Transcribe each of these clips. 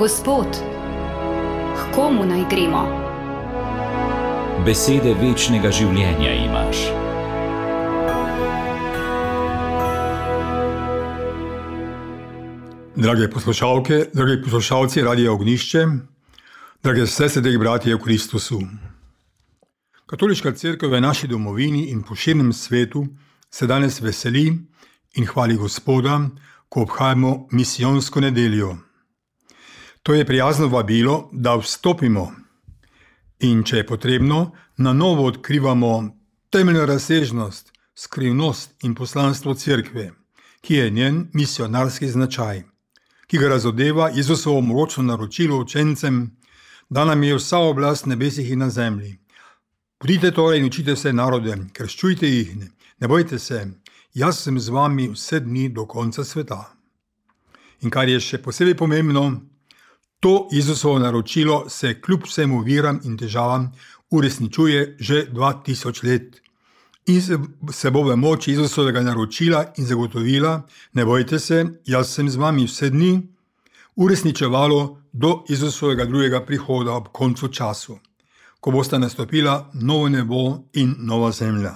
Gospod, k komu naj gremo? Besede večnega življenja imaš. Drage poslušalke, dragi poslušalci Radio Ognišče, drage sestre, dragi bratje v Kristusu. Katoliška crkva v naši domovini in po širnem svetu se danes veseli in hvali Gospoda, ko obhajamo misijonsko nedeljo. To je prijazno vabilo, da vstopimo in, če je potrebno, na novo odkrivamo temeljno razsežnost, skrivnost in poslanstvo cerkve, ki je njen misionarski značaj, ki ga razodeva Jezusovo močno naročilo učencem, da nam je vsa oblast nebesih in na zemlji. Pridite torej in učite vse narode, krščujte jih, ne bojte se, jaz sem z vami vse dni do konca sveta. In kar je še posebej pomembno, To Jezusovo naročilo se kljub vsem uviram in težavam uresničuje že 2000 let. In se bo v moči Jezusovega naročila in zagotovila, ne bojte se, jaz sem z vami vse dni, uresničevalo do Jezusovega drugega prihoda ob koncu času, ko bosta nastopila novo nebo in nova zemlja.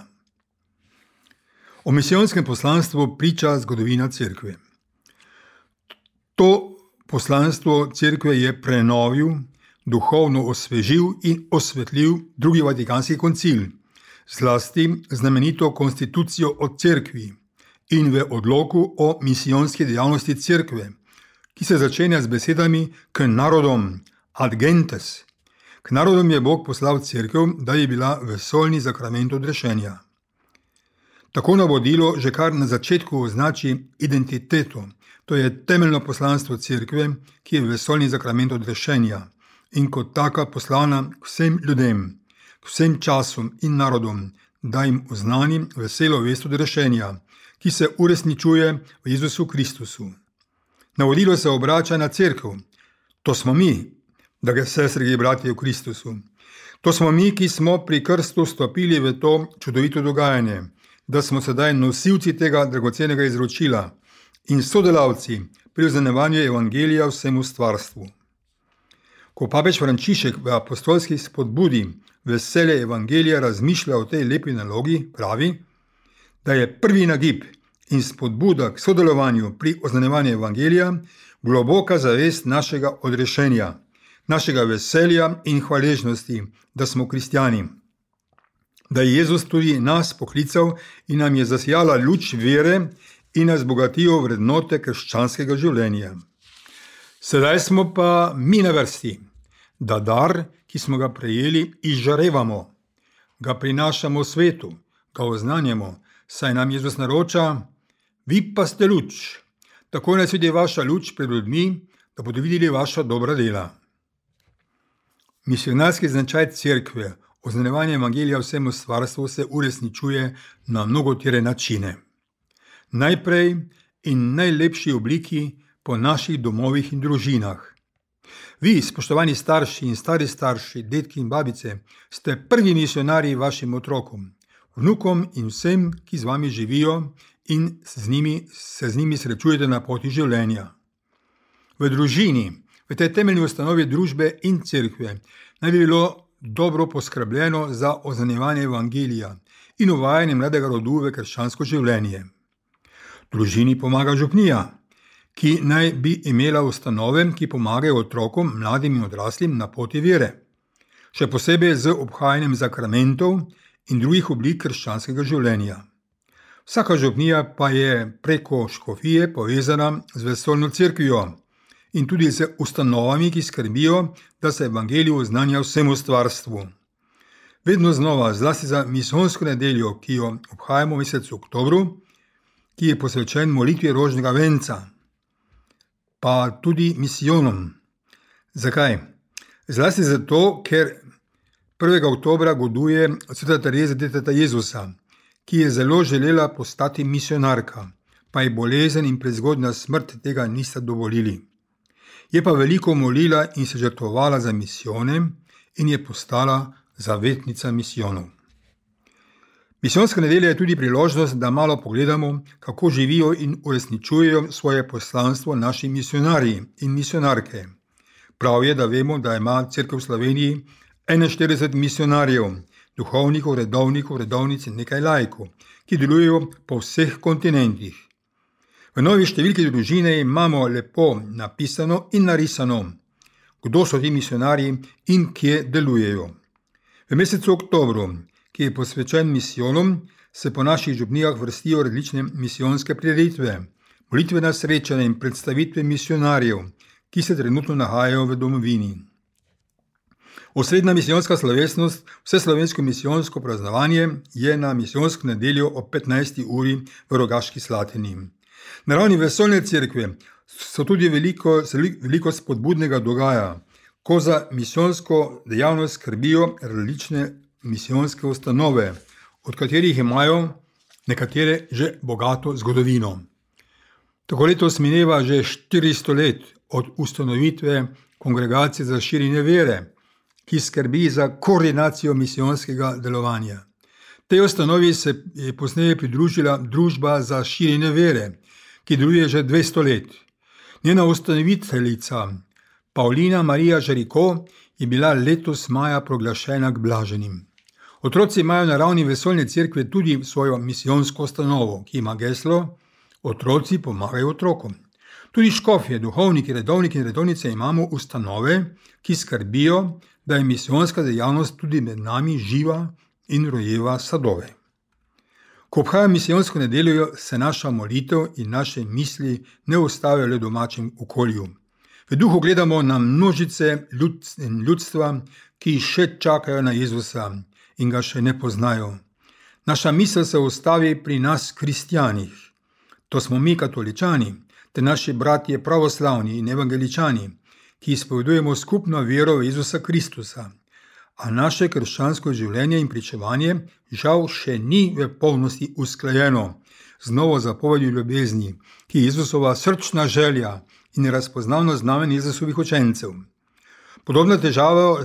O misijonskem poslanstvu priča zgodovina Cerkve. To Poslanstvo cerkve je prenovil, duhovno osvežil in osvetlil drugi vatikanski koncil, zlasti znamenito konstitucijo o cerkvi in v odloku o misijonski dejavnosti cerkve, ki se začenja z besedami k narodom ad gentes. K narodom je Bog poslal cerkev, da je bila vesoljni zakrament odrešenja. Tako navodilo že kar na začetku označi identiteto, To je temeljno poslanstvo cerkve, ki je vesoljni zakrament odrešenja in kot taka poslana vsem ljudem, vsem časom in narodom, da jim oznanim veselo vest odrešenja, ki se uresničuje v Jezusu Kristusu. Navodilo se obrača na cerkev, to smo mi, da ga sestri in bratje v Kristusu. To smo mi, ki smo pri krstu stopili v to čudovito dogajanje, da smo sedaj nosilci tega dragocenega izročila in sodelavci pri oznanevanju evangelija vsemu stvarstvu. Ko papež Frančišek v apostolski spodbudi veselje evangelija razmišlja o tej lepi nalogi, pravi, da je prvi nagib in spodbuda k sodelovanju pri oznanevanju evangelija globoka zavest našega odrešenja, našega veselja in hvaležnosti, da smo kristijani. Da je Jezus tudi nas poklical in nam je zasijala luč vere in nas bogatijo vrednote krščanskega življenja. Sedaj smo pa mi na vrsti, da dar, ki smo ga prejeli, izžarevamo, ga prinašamo svetu, ga oznanjamo, saj nam Jezus naroča, vi pa ste luč, tako naj sveti vaša luč pred ljudmi, da bodo videli vaša dobra dela. Misionarski značaj cerkve, oznanjevanje evangelija vsemu stvarstvu se uresničuje na mnogotere načine najprej in najlepši obliki po naših domovih in družinah. Vi, spoštovani starši in stari starši, detki in babice, ste prvi misionarji vašim otrokom, vnukom in vsem, ki z vami živijo in z njimi, se z njimi srečujete na poti življenja. V družini, v tej temeljni ustanovi družbe in cerkve, naj bi bilo dobro poskrbljeno za oznanjevanje evangelija in uvajanje mladega rodu v krščansko življenje. Družini pomaga župnija, ki naj bi imela ustanove, ki pomagajo otrokom, mladim in odraslim na poti vere, še posebej z obhajanjem zakramentov in drugih oblik krščanskega življenja. Vsaka župnija pa je preko škofije povezana z vesoljno crkvijo in tudi z ustanovami, ki skrbijo, da se evangelijo oznanja vsemu stvarstvu. Vedno znova, zlasti za misijsko nedeljo, ki jo obhajamo v mesecu oktobru, ki je posvečen molitvi rožnega venca, pa tudi misijonom. Zakaj? Zlasti zato, ker 1. oktober goduje sveta Teresa Deteta Jezusa, ki je zelo želela postati misionarka, pa je bolezen in prezgodna smrt tega nista dovolili. Je pa veliko molila in se žrtvovala za misijone in je postala zavetnica misijonov. Misijonska nedelja je tudi priložnost, da malo pogledamo, kako živijo in uresničujejo svoje poslanstvo naši misionarji in misionarke. Prav je, da vemo, da ima crkva v Sloveniji 41 misionarjev, duhovnikov, redovnikov, redovnic in nekaj lajkov, ki delujejo po vseh kontinentih. V novi številki družine imamo lepo napisano in narisano, kdo so ti misionarji in kje delujejo. V mesecu oktobru, ki je posvečen misijonom, se po naših župnijah vrstijo različne misijonske prireditve, molitvena srečanja in predstavitve misionarjev, ki se trenutno nahajajo v domovini. Osrednja misijonska slovesnost, vse slovensko misijonsko praznovanje je na misijonsko nedeljo ob 15. uri v Rogaški Slatini. Na ravni vesoljne cerkve so tudi veliko, veliko spodbudnega dogaja, ko za misijonsko dejavnost skrbijo različne misijonske ustanove, od katerih imajo nekatere že bogato zgodovino. Tako letos mineva že 400 let od ustanovitve kongregacije za širjenje vere, ki skrbi za koordinacijo misijonskega delovanja. Tej ustanovi se je posneje pridružila Družba za širjenje vere, ki deluje že 200 let. Njena ustanoviteljica, Paulina Marija Žariko, je bila letos maja proglašena k blaženim. Otroci imajo na ravni vesoljne cerkve tudi svojo misijonsko ustanovo, ki ima geslo: Otroci pomagajo otrokom. Tudi škofje, duhovniki, redovniki in redovnice imamo ustanove, ki skrbijo, da je misijonska dejavnost tudi med nami živa in rojeva sadove. Ko obhajamo misijonsko nedeljo, se naša molitev in naše misli ne ustavijo le v domačem okolju. V duhu gledamo na množice ljudstva, ki še čakajo na Jezusa in ga še ne poznajo. Naša misel se ustavi pri nas, kristijanih. To smo mi, katoličani, te naši bratje, pravoslavni in evangeličani, ki izpovedujemo skupno vero v Jezusa Kristusa. A naše krščansko življenje in pričevanje žal še ni v polnosti usklajeno z novo zapovedjo ljubezni, ki je Jezusova srčna želja in razpoznavno znamen Jezusovih učencev. Podobno težavo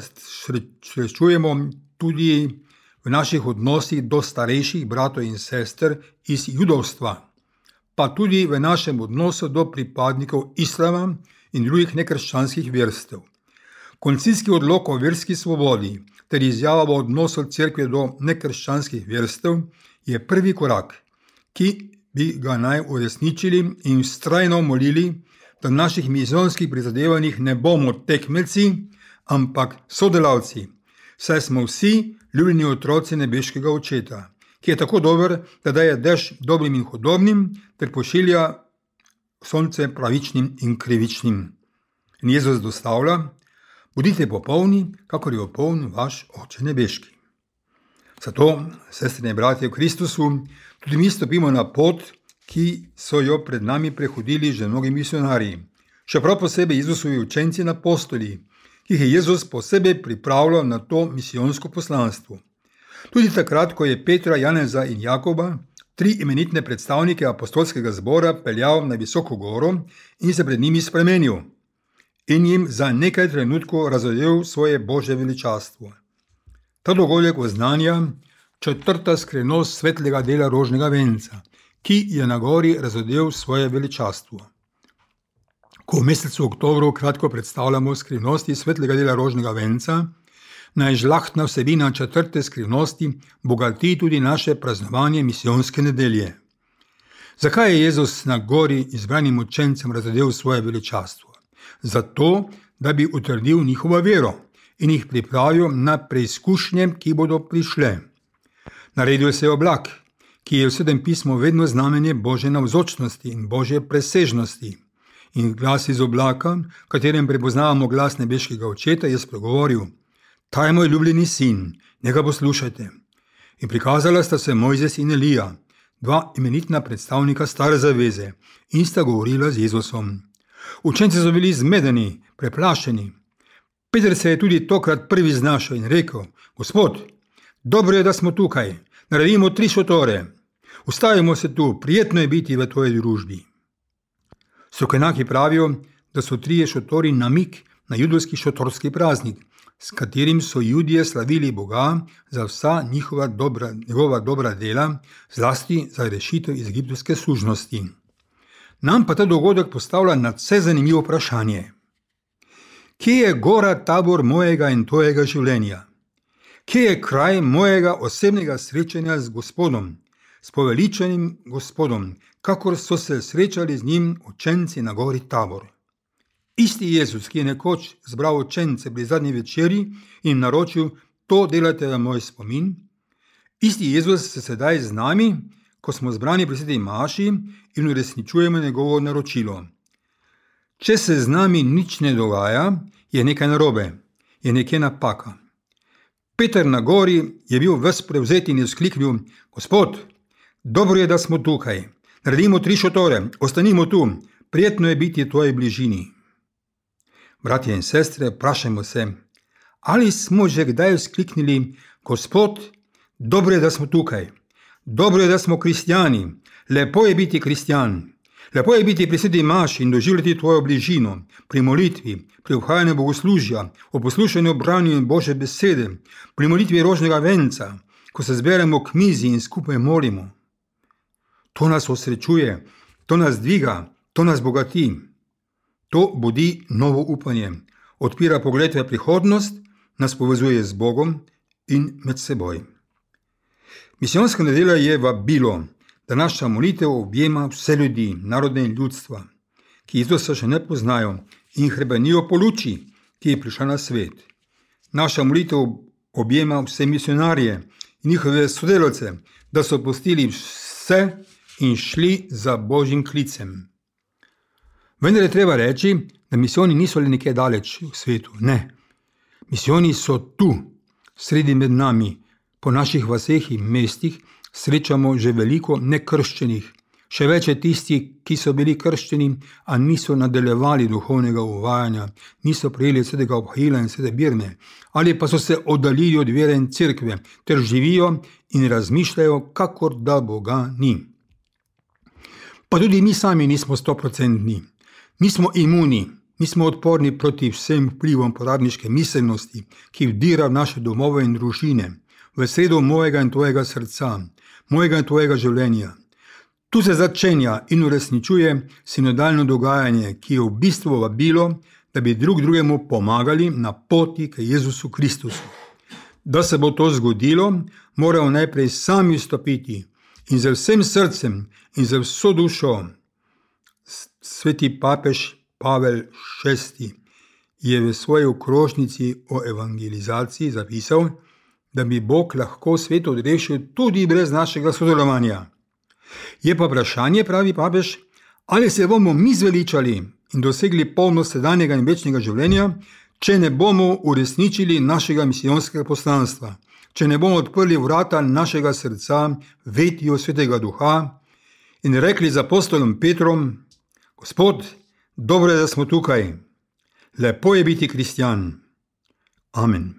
srečujemo tudi v naših odnosih do starejših bratov in sester iz judovstva, pa tudi v našem odnosu do pripadnikov islama in drugih nekrščanskih verstev. Koncilski odlog o verski svobodi ter izjava o odnosu cerkve do nekrščanskih verstev je prvi korak, ki bi ga naj uresničili in ustrajno molili, da v naših mizonskih prizadevanjih ne bomo tekmelci, ampak sodelavci saj smo vsi ljubljeni otroci nebeškega očeta, ki je tako dober, da daje dež dobrim in hudobnim, ter pošilja sonce pravičnim in krivičnim. In Jezus dostavlja: Bodite popolni, kakor je popoln vaš oče nebeški. Zato, sestre in bratje v Kristusu, tudi mi stopimo na pot, ki so jo pred nami prehodili že mnogi misionarji. Še prav posebej Jezusovi učenci in apostoli, jih je Jezus posebej pripravljal na to misijonsko poslanstvo. Tudi takrat, ko je Petra, Janeza in Jakoba, tri imenitne predstavnike apostolskega zbora, peljal na visoko goro in se pred njimi spremenil in jim za nekaj trenutkov razodel svoje božje veličastvo. Ta dogodek oznanja četrta skrivnost svetlega dela rožnega venca, ki je na gori razodel svoje veličastvo. Ko v mesecu oktobru kratko predstavljamo skrivnosti svetlega dela rožnega venca, naj žlahtna vsebina četrte skrivnosti bogati tudi naše praznovanje misijonske nedelje. Zakaj je Jezus na gori izbranim učencem razdelil svoje veličastvo? Zato, da bi utrdil njihovo vero in jih pripravil na preizkušnje, ki bodo prišle. Naredil se je oblak, ki je v sedem pismu vedno znamenje Božje navzočnosti in Božje presežnosti in glas iz oblaka, v katerem prepoznavamo glas nebeškega očeta, je spregovoril: Ta je moj ljubljeni sin, njega poslušajte. In prikazala sta se Mojzes in Elija, dva imenitna predstavnika stare zaveze, in sta govorila z Jezusom. Učenci so bili zmedeni, preplašeni. Peter se je tudi tokrat prvi znašel in rekel: Gospod, dobro je, da smo tukaj, naredimo tri šotore. Ustavimo se tu, prijetno je biti v tvoji družbi. Sokenaki pravijo, da so trije šotori namik na judovski šotorski praznik, s katerim so ljudje slavili Boga za vsa njihova dobra, njegova dobra dela, zlasti za rešitev iz egiptovske služnosti. Nam pa ta dogodek postavlja na vse zanimivo vprašanje: Kje je gora tabor mojega in tvojega življenja? Kje je kraj mojega osebnega srečanja z Gospodom, s poveličenim Gospodom, kakor so se srečali z njim učenci na gori tabor? Isti Jezus, ki je nekoč zbral učence pri zadnji večeri in naročil, to delate v moj spomin, isti Jezus se sedaj z nami, ko smo zbrani pri sveti Maši in uresničujemo njegovo naročilo. Če se z nami nič ne dogaja, je nekaj narobe, je nekaj napaka. Peter na gori je bil ves prevzet in je skliknil: Gospod, dobro je, da smo tukaj. Naredimo tri šotore, ostanimo tu, prijetno je biti v tvoji bližini. Bratje in sestre, vprašajmo se, ali smo že kdaj skliknili: Gospod, dobro je, da smo tukaj. Dobro je, da smo kristijani, lepo je biti kristijan. Lepo je biti pri sedi maši in doživljati tvojo bližino, pri molitvi, pri obhajanju bogoslužja, o poslušanju branju Bože besede, pri molitvi rožnega venca, ko se zberemo k mizi in skupaj molimo. To nas osrečuje, to nas dviga, to nas bogati. To budi novo upanje, odpira pogled v prihodnost, nas povezuje z Bogom in med seboj. Misijonska nedelja je vabilo, da naša molitev objema vse ljudi, narode in ljudstva, ki Jezusa še ne poznajo in hrebenijo po luči, ki je prišla na svet. Naša molitev objema vse misionarje in njihove sodelavce, da so postili vse in šli za božjim klicem. Vendar je treba reči, da misijoni niso le nekje daleč v svetu. Ne, misijoni so tu, sredi med nami po naših vaseh in mestih srečamo že veliko nekrščenih, še več je tistih, ki so bili krščeni, a niso nadaljevali duhovnega uvajanja, niso prejeli svetega obhajila in svete birne, ali pa so se oddaljili od vere in cerkve, ter živijo in razmišljajo, kakor da Boga ni. Pa tudi mi sami nismo stoprocentni, nismo imuni. Nismo odporni proti vsem vplivom poradniške miselnosti, ki vdira v naše domove in družine, v sredo mojega in tvojega srca, mojega in tvojega življenja. Tu se začenja in uresničuje sinodalno dogajanje, ki je v bistvu vabilo, da bi drug drugemu pomagali na poti k Jezusu Kristusu. Da se bo to zgodilo, moramo najprej sami stopiti in z vsem srcem in z vso dušo. Sveti papež Pavel VI je v svoji okrožnici o evangelizaciji zapisal, da bi Bog lahko svet odrešil tudi brez našega sodelovanja. Je pa vprašanje, pravi papež, ali se bomo mi zveličali in dosegli polnost sedanjega in večnega življenja, če ne bomo uresničili našega misijonskega poslanstva, če ne bomo odprli vrata našega srca vetju svetega duha in rekli z apostolom Petrom: Gospod, dobro je, da smo tukaj, lepo je biti kristjan. Amen.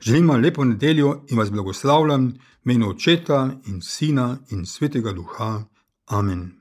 Želim vam lepo nedeljo in vas blagoslavljam, meni očeta in sina in svetega duha. Amen.